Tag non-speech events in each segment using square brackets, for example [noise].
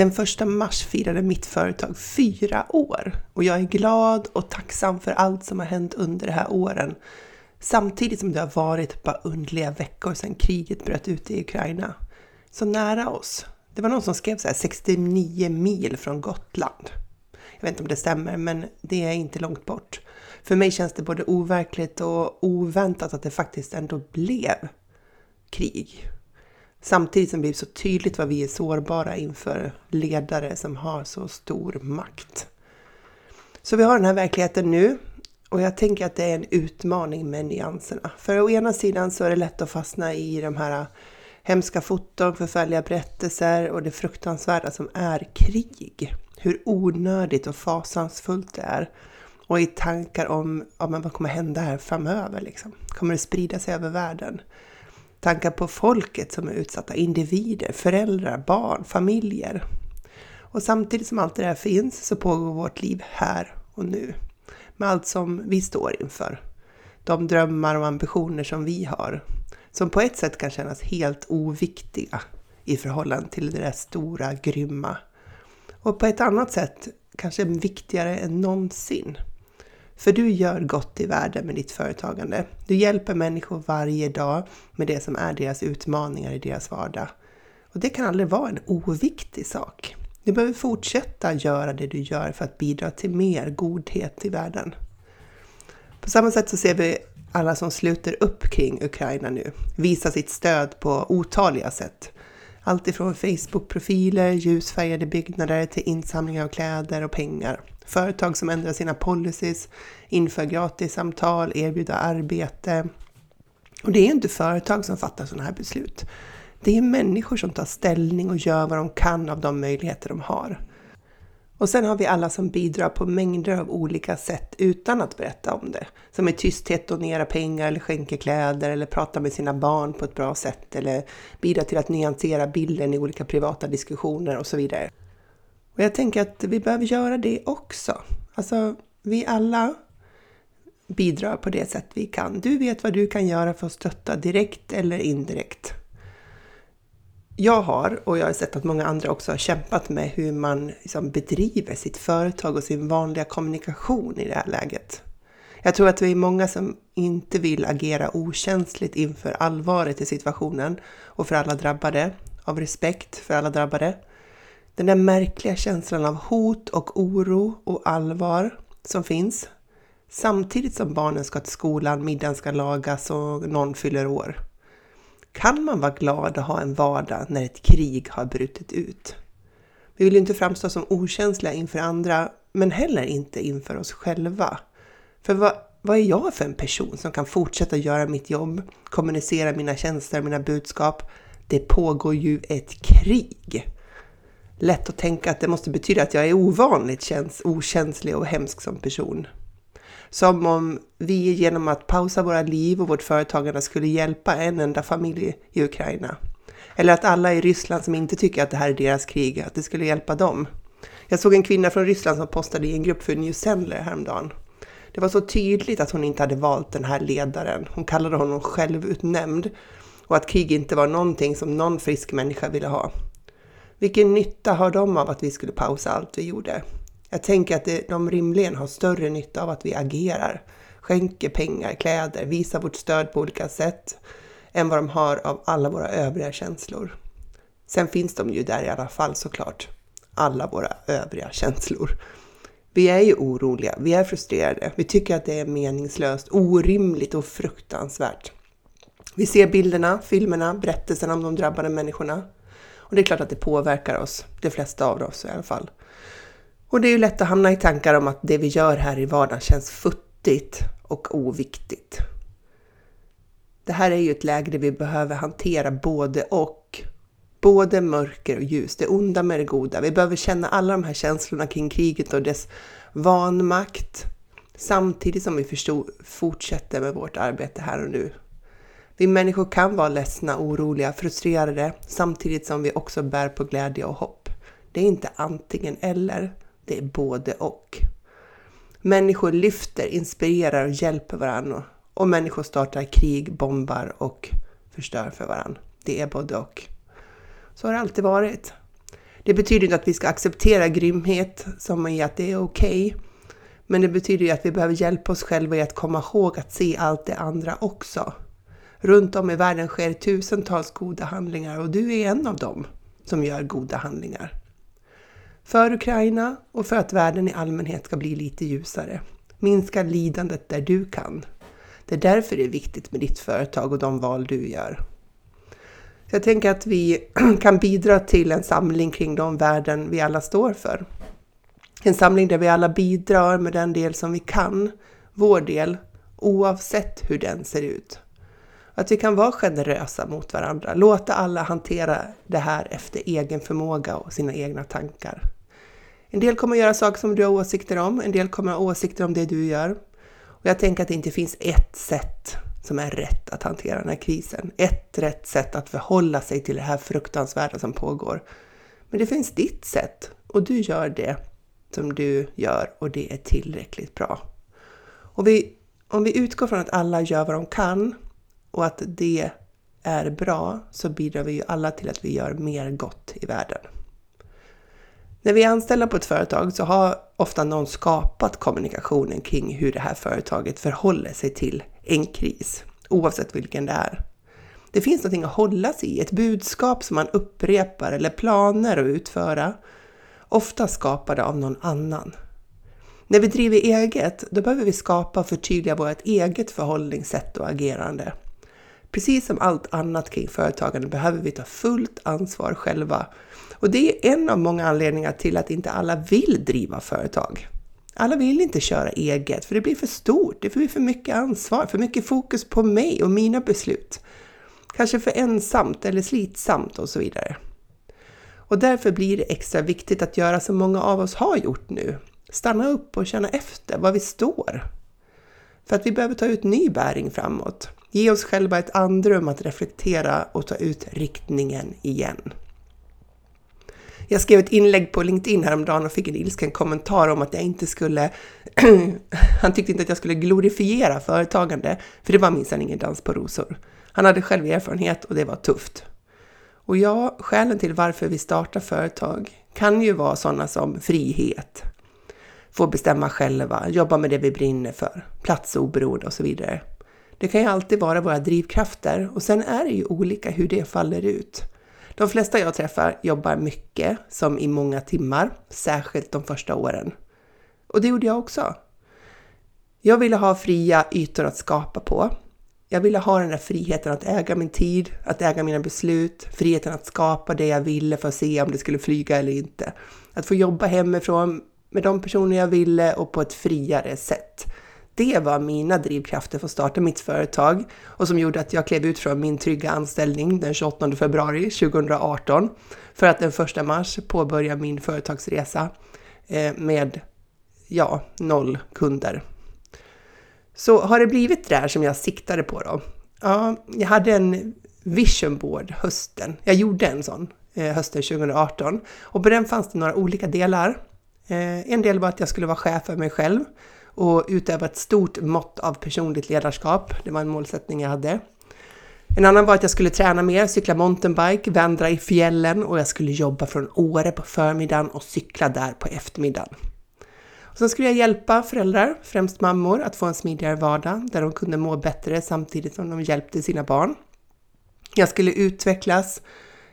Den första mars firade mitt företag fyra år och jag är glad och tacksam för allt som har hänt under de här åren. Samtidigt som det har varit ett par underliga veckor sedan kriget bröt ut i Ukraina. Så nära oss. Det var någon som skrev så här 69 mil från Gotland. Jag vet inte om det stämmer, men det är inte långt bort. För mig känns det både overkligt och oväntat att det faktiskt ändå blev krig. Samtidigt som det blir så tydligt vad vi är sårbara inför ledare som har så stor makt. Så vi har den här verkligheten nu och jag tänker att det är en utmaning med nyanserna. För å ena sidan så är det lätt att fastna i de här hemska foton, förfärliga berättelser och det fruktansvärda som är krig. Hur onödigt och fasansfullt det är. Och i tankar om ja, men vad kommer hända här framöver. Liksom. Kommer det sprida sig över världen? Tankar på folket som är utsatta, individer, föräldrar, barn, familjer. Och samtidigt som allt det här finns så pågår vårt liv här och nu. Med allt som vi står inför. De drömmar och ambitioner som vi har. Som på ett sätt kan kännas helt oviktiga i förhållande till det där stora, grymma. Och på ett annat sätt kanske viktigare än någonsin. För du gör gott i världen med ditt företagande. Du hjälper människor varje dag med det som är deras utmaningar i deras vardag. Och det kan aldrig vara en oviktig sak. Du behöver fortsätta göra det du gör för att bidra till mer godhet i världen. På samma sätt så ser vi alla som sluter upp kring Ukraina nu visa sitt stöd på otaliga sätt. Allt ifrån Facebook-profiler, ljusfärgade byggnader till insamling av kläder och pengar. Företag som ändrar sina policies, inför gratissamtal, erbjuder arbete. Och det är inte företag som fattar sådana här beslut. Det är människor som tar ställning och gör vad de kan av de möjligheter de har. Och sen har vi alla som bidrar på mängder av olika sätt utan att berätta om det. Som i tysthet donerar pengar eller skänker kläder eller pratar med sina barn på ett bra sätt eller bidrar till att nyansera bilden i olika privata diskussioner och så vidare. Och jag tänker att vi behöver göra det också. Alltså, vi alla bidrar på det sätt vi kan. Du vet vad du kan göra för att stötta direkt eller indirekt. Jag har, och jag har sett att många andra också har kämpat med hur man liksom bedriver sitt företag och sin vanliga kommunikation i det här läget. Jag tror att vi är många som inte vill agera okänsligt inför allvaret i situationen och för alla drabbade, av respekt för alla drabbade. Den där märkliga känslan av hot och oro och allvar som finns. Samtidigt som barnen ska till skolan, middagen ska lagas och någon fyller år. Kan man vara glad och ha en vardag när ett krig har brutit ut? Vi vill ju inte framstå som okänsliga inför andra, men heller inte inför oss själva. För vad, vad är jag för en person som kan fortsätta göra mitt jobb, kommunicera mina tjänster, mina budskap? Det pågår ju ett krig lätt att tänka att det måste betyda att jag är ovanligt känns, okänslig och hemsk som person. Som om vi genom att pausa våra liv och vårt företagande skulle hjälpa en enda familj i Ukraina. Eller att alla i Ryssland som inte tycker att det här är deras krig, att det skulle hjälpa dem. Jag såg en kvinna från Ryssland som postade i en grupp för New Sendler häromdagen. Det var så tydligt att hon inte hade valt den här ledaren. Hon kallade honom självutnämnd och att krig inte var någonting som någon frisk människa ville ha. Vilken nytta har de av att vi skulle pausa allt vi gjorde? Jag tänker att de rimligen har större nytta av att vi agerar, skänker pengar, kläder, visar vårt stöd på olika sätt än vad de har av alla våra övriga känslor. Sen finns de ju där i alla fall såklart, alla våra övriga känslor. Vi är ju oroliga, vi är frustrerade, vi tycker att det är meningslöst, orimligt och fruktansvärt. Vi ser bilderna, filmerna, berättelserna om de drabbade människorna. Och det är klart att det påverkar oss, de flesta av oss i alla fall. Och det är ju lätt att hamna i tankar om att det vi gör här i vardagen känns futtigt och oviktigt. Det här är ju ett läge där vi behöver hantera både och. Både mörker och ljus, det onda med det goda. Vi behöver känna alla de här känslorna kring kriget och dess vanmakt. samtidigt som vi förstår, fortsätter med vårt arbete här och nu. Vi människor kan vara ledsna, oroliga, frustrerade samtidigt som vi också bär på glädje och hopp. Det är inte antingen eller, det är både och. Människor lyfter, inspirerar och hjälper varandra och människor startar krig, bombar och förstör för varandra. Det är både och. Så har det alltid varit. Det betyder inte att vi ska acceptera grymhet som i att det är okej. Okay. Men det betyder ju att vi behöver hjälpa oss själva i att komma ihåg att se allt det andra också. Runt om i världen sker tusentals goda handlingar och du är en av dem som gör goda handlingar. För Ukraina och för att världen i allmänhet ska bli lite ljusare. Minska lidandet där du kan. Det är därför det är viktigt med ditt företag och de val du gör. Jag tänker att vi [clears throat] kan bidra till en samling kring de värden vi alla står för. En samling där vi alla bidrar med den del som vi kan, vår del, oavsett hur den ser ut. Att vi kan vara generösa mot varandra, låta alla hantera det här efter egen förmåga och sina egna tankar. En del kommer göra saker som du har åsikter om, en del kommer ha åsikter om det du gör. Och jag tänker att det inte finns ett sätt som är rätt att hantera den här krisen. Ett rätt sätt att förhålla sig till det här fruktansvärda som pågår. Men det finns ditt sätt och du gör det som du gör och det är tillräckligt bra. Och vi, om vi utgår från att alla gör vad de kan och att det är bra så bidrar vi ju alla till att vi gör mer gott i världen. När vi är anställda på ett företag så har ofta någon skapat kommunikationen kring hur det här företaget förhåller sig till en kris, oavsett vilken det är. Det finns någonting att hålla sig i, ett budskap som man upprepar eller planer att utföra, ofta skapade av någon annan. När vi driver eget, då behöver vi skapa och förtydliga vårt eget förhållningssätt och agerande. Precis som allt annat kring företagande behöver vi ta fullt ansvar själva. Och det är en av många anledningar till att inte alla vill driva företag. Alla vill inte köra eget, för det blir för stort, det blir för mycket ansvar, för mycket fokus på mig och mina beslut. Kanske för ensamt eller slitsamt och så vidare. Och därför blir det extra viktigt att göra som många av oss har gjort nu. Stanna upp och känna efter var vi står. För att vi behöver ta ut ny bäring framåt. Ge oss själva ett andrum att reflektera och ta ut riktningen igen. Jag skrev ett inlägg på LinkedIn häromdagen och fick en ilsken kommentar om att jag inte skulle... [clears throat] han tyckte inte att jag skulle glorifiera företagande, för det var minsann ingen dans på rosor. Han hade själv erfarenhet och det var tufft. Och ja, skälen till varför vi startar företag kan ju vara sådana som frihet, få bestämma själva, jobba med det vi brinner för, platsoberoende och så vidare. Det kan ju alltid vara våra drivkrafter och sen är det ju olika hur det faller ut. De flesta jag träffar jobbar mycket, som i många timmar, särskilt de första åren. Och det gjorde jag också. Jag ville ha fria ytor att skapa på. Jag ville ha den där friheten att äga min tid, att äga mina beslut, friheten att skapa det jag ville för att se om det skulle flyga eller inte. Att få jobba hemifrån med de personer jag ville och på ett friare sätt. Det var mina drivkrafter för att starta mitt företag och som gjorde att jag klev ut från min trygga anställning den 28 februari 2018 för att den 1 mars påbörja min företagsresa eh, med, ja, noll kunder. Så har det blivit det där som jag siktade på då? Ja, jag hade en vision board hösten. Jag gjorde en sån eh, hösten 2018 och på den fanns det några olika delar. Eh, en del var att jag skulle vara chef för mig själv och utöva ett stort mått av personligt ledarskap. Det var en målsättning jag hade. En annan var att jag skulle träna mer, cykla mountainbike, vandra i fjällen och jag skulle jobba från Åre på förmiddagen och cykla där på eftermiddagen. Och sen skulle jag hjälpa föräldrar, främst mammor, att få en smidigare vardag där de kunde må bättre samtidigt som de hjälpte sina barn. Jag skulle utvecklas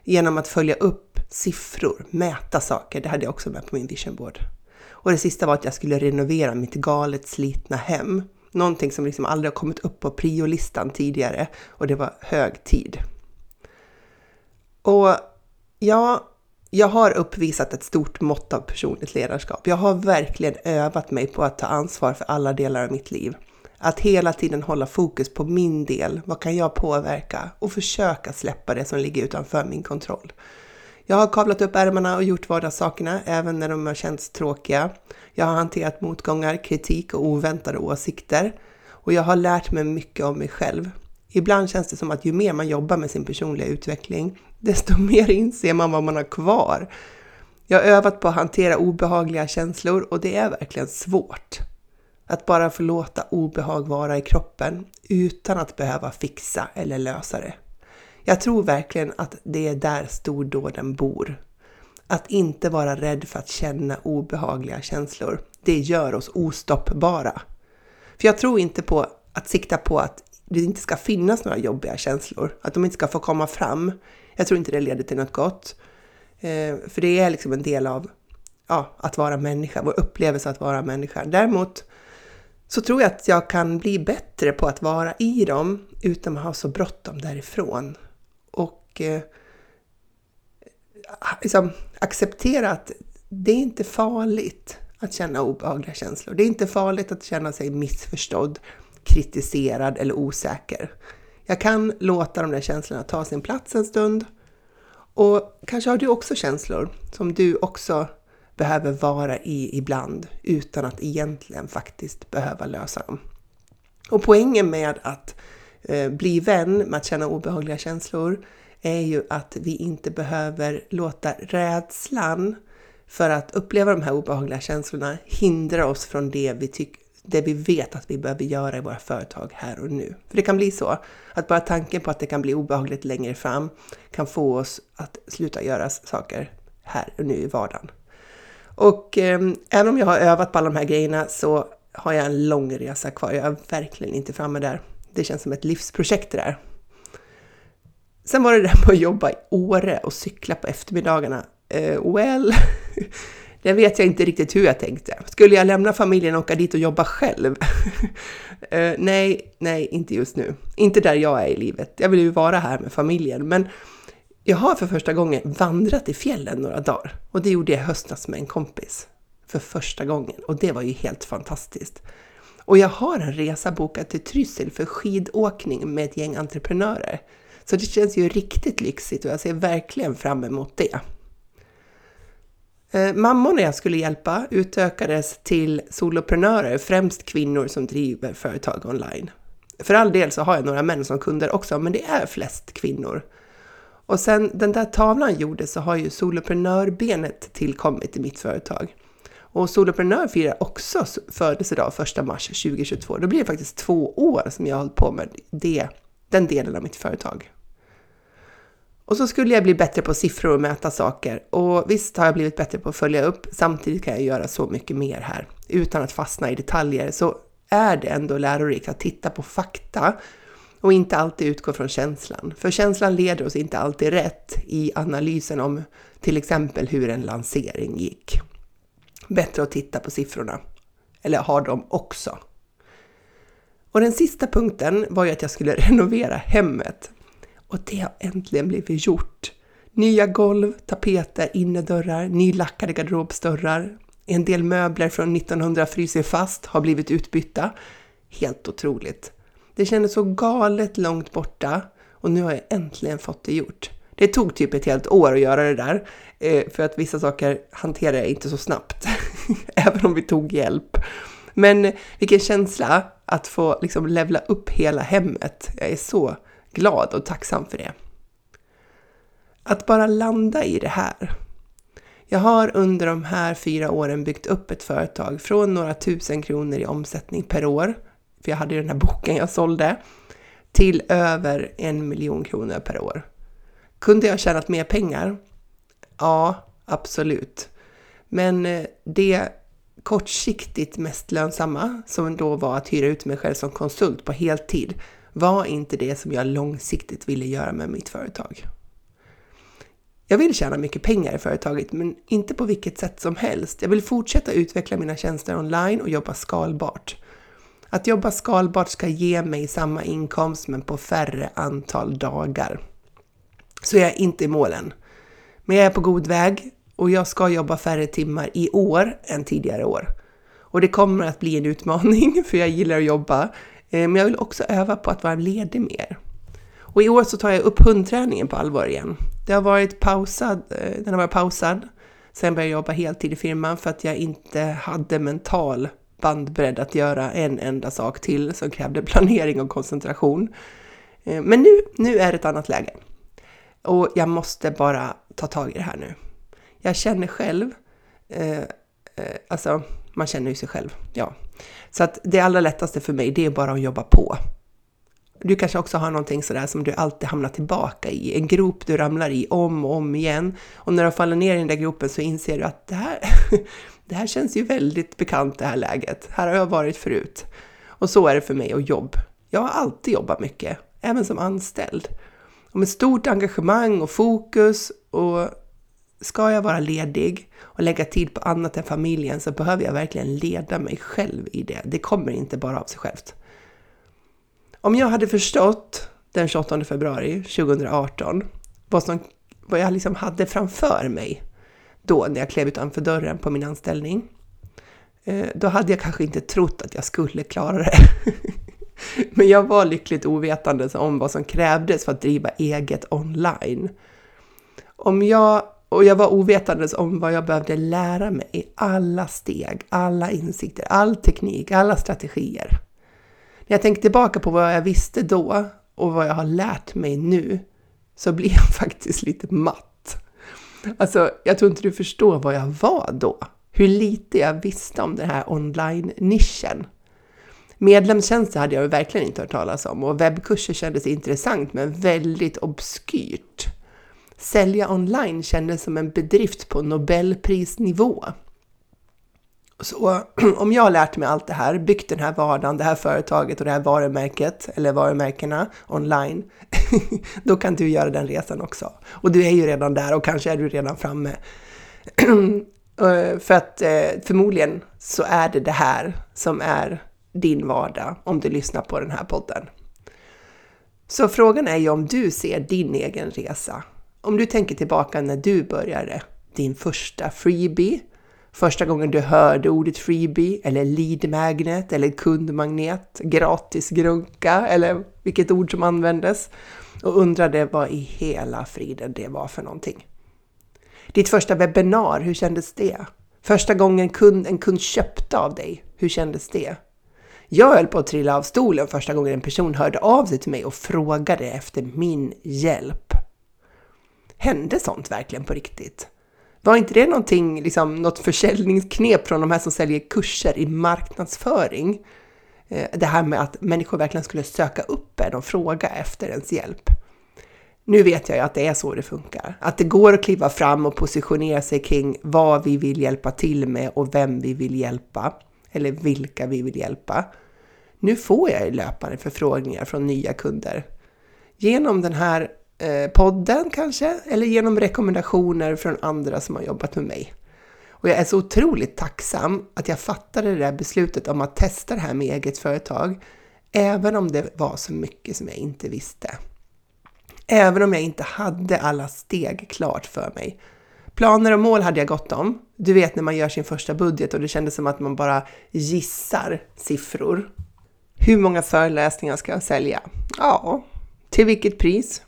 genom att följa upp siffror, mäta saker. Det hade jag också med på min vision board. Och det sista var att jag skulle renovera mitt galet slitna hem. Någonting som liksom aldrig har kommit upp på priolistan tidigare och det var hög tid. Och ja, jag har uppvisat ett stort mått av personligt ledarskap. Jag har verkligen övat mig på att ta ansvar för alla delar av mitt liv. Att hela tiden hålla fokus på min del. Vad kan jag påverka? Och försöka släppa det som ligger utanför min kontroll. Jag har kavlat upp ärmarna och gjort vardagssakerna även när de har känts tråkiga. Jag har hanterat motgångar, kritik och oväntade åsikter. Och jag har lärt mig mycket om mig själv. Ibland känns det som att ju mer man jobbar med sin personliga utveckling, desto [laughs] mer inser man vad man har kvar. Jag har övat på att hantera obehagliga känslor och det är verkligen svårt. Att bara få låta obehag vara i kroppen utan att behöva fixa eller lösa det. Jag tror verkligen att det är där stordåden bor. Att inte vara rädd för att känna obehagliga känslor, det gör oss ostoppbara. För jag tror inte på att sikta på att det inte ska finnas några jobbiga känslor, att de inte ska få komma fram. Jag tror inte det leder till något gott. Eh, för det är liksom en del av ja, att vara människa, vår upplevelse att vara människa. Däremot så tror jag att jag kan bli bättre på att vara i dem utan att ha så bråttom därifrån. Och eh, liksom, acceptera att det är inte farligt att känna obehagliga känslor. Det är inte farligt att känna sig missförstådd, kritiserad eller osäker. Jag kan låta de där känslorna ta sin plats en stund. Och kanske har du också känslor som du också behöver vara i ibland utan att egentligen faktiskt behöva lösa dem. Och poängen med att Eh, bli vän med att känna obehagliga känslor är ju att vi inte behöver låta rädslan för att uppleva de här obehagliga känslorna hindra oss från det vi, tyck, det vi vet att vi behöver göra i våra företag här och nu. För det kan bli så att bara tanken på att det kan bli obehagligt längre fram kan få oss att sluta göra saker här och nu i vardagen. Och eh, även om jag har övat på alla de här grejerna så har jag en lång resa kvar. Jag är verkligen inte framme där. Det känns som ett livsprojekt det där. Sen var det det där med att jobba i Åre och cykla på eftermiddagarna. Uh, well, [laughs] det vet jag inte riktigt hur jag tänkte. Skulle jag lämna familjen och åka dit och jobba själv? uh, [laughs] nej, nej, inte just nu. Inte där jag är i livet. Jag vill ju vara här med familjen, men jag har för första gången vandrat i fjällen några dagar och det gjorde jag höstas med en kompis för första gången och det var ju helt fantastiskt. Och jag har en resa bokad till Tryssel för skidåkning med ett gäng entreprenörer. Så det känns ju riktigt lyxigt och jag ser verkligen fram emot det. Eh, Mammorna jag skulle hjälpa utökades till soloprenörer, främst kvinnor som driver företag online. För all del så har jag några män som kunder också, men det är flest kvinnor. Och sen den där tavlan gjordes så har ju soloprenörbenet tillkommit i mitt företag. Och Soloprenör firar också födelsedag 1 mars 2022. Då blir det faktiskt två år som jag har hållit på med det, den delen av mitt företag. Och så skulle jag bli bättre på siffror och mäta saker. Och visst har jag blivit bättre på att följa upp. Samtidigt kan jag göra så mycket mer här. Utan att fastna i detaljer så är det ändå lärorikt att titta på fakta och inte alltid utgå från känslan. För känslan leder oss inte alltid rätt i analysen om till exempel hur en lansering gick. Bättre att titta på siffrorna. Eller har dem också. Och den sista punkten var ju att jag skulle [laughs] renovera hemmet. Och det har äntligen blivit gjort. Nya golv, tapeter, innerdörrar, nylackade garderobsdörrar. En del möbler från 1900 fryser fast har blivit utbytta. Helt otroligt. Det kändes så galet långt borta och nu har jag äntligen fått det gjort. Det tog typ ett helt år att göra det där, eh, för att vissa saker hanterar jag inte så snabbt, [laughs] även om vi tog hjälp. Men vilken känsla att få liksom levla upp hela hemmet. Jag är så glad och tacksam för det. Att bara landa i det här. Jag har under de här fyra åren byggt upp ett företag från några tusen kronor i omsättning per år för jag hade ju den här boken jag sålde, till över en miljon kronor per år. Kunde jag tjänat mer pengar? Ja, absolut. Men eh, det kortsiktigt mest lönsamma, som då var att hyra ut mig själv som konsult på heltid, var inte det som jag långsiktigt ville göra med mitt företag. Jag vill tjäna mycket pengar i företaget, men inte på vilket sätt som helst. Jag vill fortsätta utveckla mina tjänster online och jobba skalbart. Att jobba skalbart ska ge mig samma inkomst men på färre antal dagar. Så jag är inte i målen. Men jag är på god väg och jag ska jobba färre timmar i år än tidigare år. Och det kommer att bli en utmaning [laughs] för jag gillar att jobba. Eh, men jag vill också öva på att vara ledig mer. Och i år så tar jag upp hundträningen på allvar igen. Det har varit pausad, eh, den har varit pausad sen jag började jobba heltid i firman för att jag inte hade mental bandbredd att göra en enda sak till som krävde planering och koncentration. Eh, men nu, nu är det ett annat läge. Och jag måste bara ta tag i det här nu. Jag känner själv, eh, eh, alltså man känner ju sig själv, ja. Så att det allra lättaste för mig, det är bara att jobba på. Du kanske också har någonting sådär som du alltid hamnar tillbaka i, en grop du ramlar i om och om igen. Och när du faller ner i den där gropen så inser du att det här, [laughs] det här känns ju väldigt bekant det här läget. Här har jag varit förut. Och så är det för mig och jobb. Jag har alltid jobbat mycket, även som anställd. Och med stort engagemang och fokus och ska jag vara ledig och lägga tid på annat än familjen så behöver jag verkligen leda mig själv i det. Det kommer inte bara av sig självt. Om jag hade förstått den 28 februari 2018 vad, som, vad jag liksom hade framför mig då när jag klev utanför dörren på min anställning, eh, då hade jag kanske inte trott att jag skulle klara det. [laughs] [laughs] Men jag var lyckligt ovetande om vad som krävdes för att driva eget online. Om jag, och jag var ovetandes om vad jag behövde lära mig, i alla steg, alla insikter, all teknik, alla strategier. När jag tänker tillbaka på vad jag visste då och vad jag har lärt mig nu så blir jag [laughs] faktiskt lite matt. Alltså, jag tror inte du förstår vad jag var då. Hur lite jag visste om den här online-nischen. Medlemstjänster hade jag verkligen inte hört talas om och webbkurser kändes intressant men väldigt obskyrt. Sälja online kändes som en bedrift på Nobelprisnivå. Så [clears throat] om jag har lärt mig allt det här, byggt den här vardagen, det här företaget och det här varumärket eller varumärkena online, [laughs] då kan du göra den resan också. Och du är ju redan där och kanske är du redan framme. [clears throat] För att eh, förmodligen så är det det här som är din vardag om du lyssnar på den här podden. Så frågan är ju om du ser din egen resa. Om du tänker tillbaka när du började, din första freebie, Första gången du hörde ordet freebie eller lead magnet eller kundmagnet, gratis grunka eller vilket ord som användes och undrade vad i hela friden det var för någonting. Ditt första webbinar, hur kändes det? Första gången kund, en kund köpte av dig, hur kändes det? Jag höll på att trilla av stolen första gången en person hörde av sig till mig och frågade efter min hjälp. Hände sånt verkligen på riktigt? Var inte det någonting, liksom, något försäljningsknep från de här som säljer kurser i marknadsföring? Eh, det här med att människor verkligen skulle söka upp en och fråga efter ens hjälp. Nu vet jag ju att det är så det funkar. Att det går att kliva fram och positionera sig kring vad vi vill hjälpa till med och vem vi vill hjälpa. Eller vilka vi vill hjälpa. Nu får jag löpande förfrågningar från nya kunder. Genom den här Eh, podden kanske, eller genom rekommendationer från andra som har jobbat med mig. Och jag är så otroligt tacksam att jag fattade det där beslutet om att testa det här med eget företag, även om det var så mycket som jag inte visste. Även om jag inte hade alla steg klart för mig. Planer och mål hade jag gott om. Du vet när man gör sin första budget och det kändes som att man bara gissar siffror. Hur många föreläsningar ska jag sälja? Ja, till vilket pris?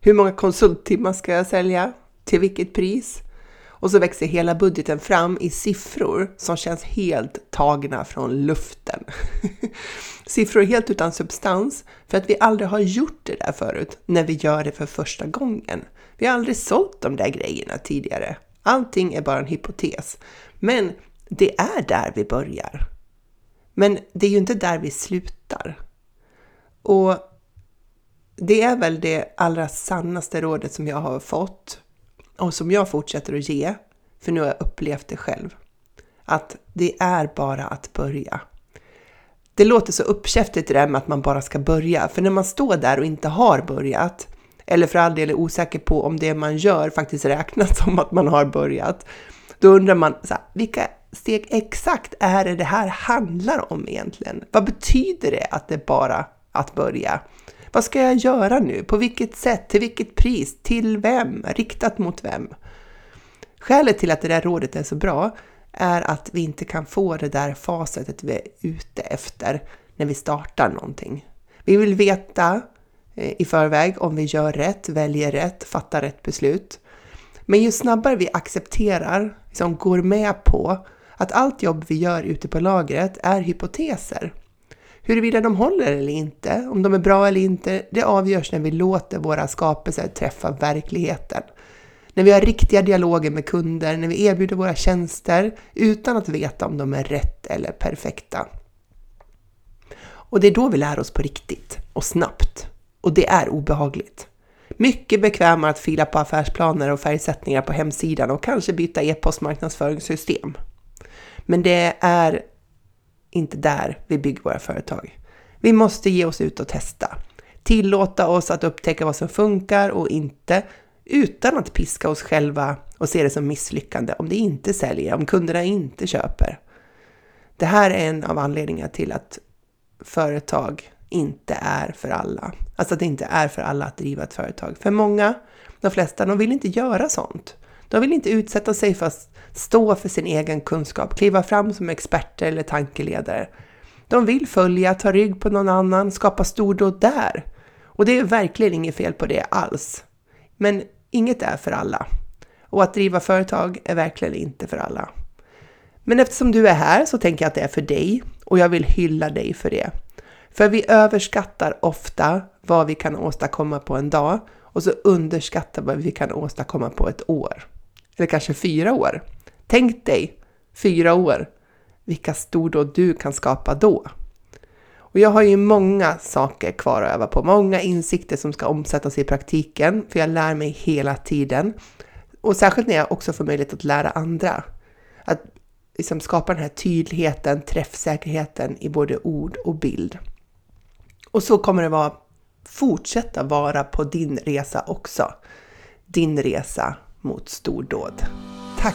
Hur många konsulttimmar ska jag sälja? Till vilket pris? Och så växer hela budgeten fram i siffror som känns helt tagna från luften. [laughs] siffror helt utan substans för att vi aldrig har gjort det där förut när vi gör det för första gången. Vi har aldrig sålt de där grejerna tidigare. Allting är bara en hypotes. Men det är där vi börjar. Men det är ju inte där vi slutar. Och det är väl det allra sannaste rådet som jag har fått och som jag fortsätter att ge, för nu har jag upplevt det själv. Att det är bara att börja. Det låter så uppkäftigt det där med att man bara ska börja, för när man står där och inte har börjat, eller för all del är osäker på om det man gör faktiskt räknas [laughs] som att man har börjat, då undrar man så här, vilka steg exakt är det det här handlar om egentligen? Vad betyder det att det är bara att börja? Vad ska jag göra nu? På vilket sätt? Till vilket pris? Till vem? Riktat mot vem? Skälet till att det där rådet är så bra är att vi inte kan få det där facitet vi är ute efter när vi startar någonting. Vi vill veta Eh, i förväg om vi gör rätt, väljer rätt, fattar rätt beslut. Men ju snabbare vi accepterar, liksom går med på att allt jobb vi gör ute på lagret är hypoteser. Huruvida de håller eller inte, om de är bra eller inte, det avgörs när vi låter våra skapelser träffa verkligheten. När vi har riktiga dialoger med kunder, när vi erbjuder våra tjänster utan att veta om de är rätt eller perfekta. Och det är då vi lär oss på riktigt och snabbt. Och det är obehagligt. Mycket bekvämare att fila på affärsplaner och färgsättningar på hemsidan och kanske byta e-postmarknadsföringssystem. Men det är inte där vi bygger våra företag. Vi måste ge oss ut och testa. Tillåta oss att upptäcka vad som funkar och inte utan att piska oss själva och se det som misslyckande om det inte säljer, om kunderna inte köper. Det här är en av anledningarna till att företag inte är för alla. Alltså att det inte är för alla att driva ett företag. För många, de flesta, de vill inte göra sånt. De vill inte utsätta sig för att stå för sin egen kunskap, kliva fram som experter eller tankeledare. De vill följa, ta rygg på någon annan, skapa stordåd där. Och det är verkligen inget fel på det alls. Men inget är för alla. Och att driva företag är verkligen inte för alla. Men eftersom du är här så tänker jag att det är för dig och jag vill hylla dig för det. För vi överskattar ofta vad vi kan åstadkomma på en dag och så underskattar vad vi kan åstadkomma på ett år. Eller kanske fyra år. Tänk dig fyra år, vilka stordåd du kan skapa då. Och jag har ju många saker kvar att öva på, många insikter som ska omsättas i praktiken, för jag lär mig hela tiden. Och särskilt när jag också får möjlighet att lära andra. Att liksom skapa den här tydligheten, träffsäkerheten i både ord och bild. Och så kommer det vara, fortsätta vara på din resa också. Din resa mot stordåd. Tack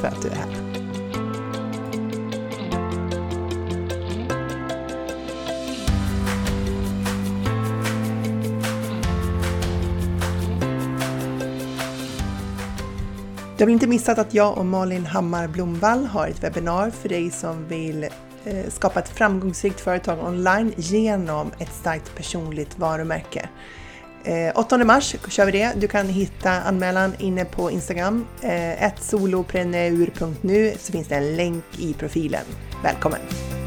för att du är här! Du har inte missat att jag och Malin Hammar Blomvall har ett webbinar för dig som vill Eh, skapa ett framgångsrikt företag online genom ett starkt personligt varumärke. Eh, 8 mars kör vi det. Du kan hitta anmälan inne på Instagram, eh, solopreneur.nu, så finns det en länk i profilen. Välkommen!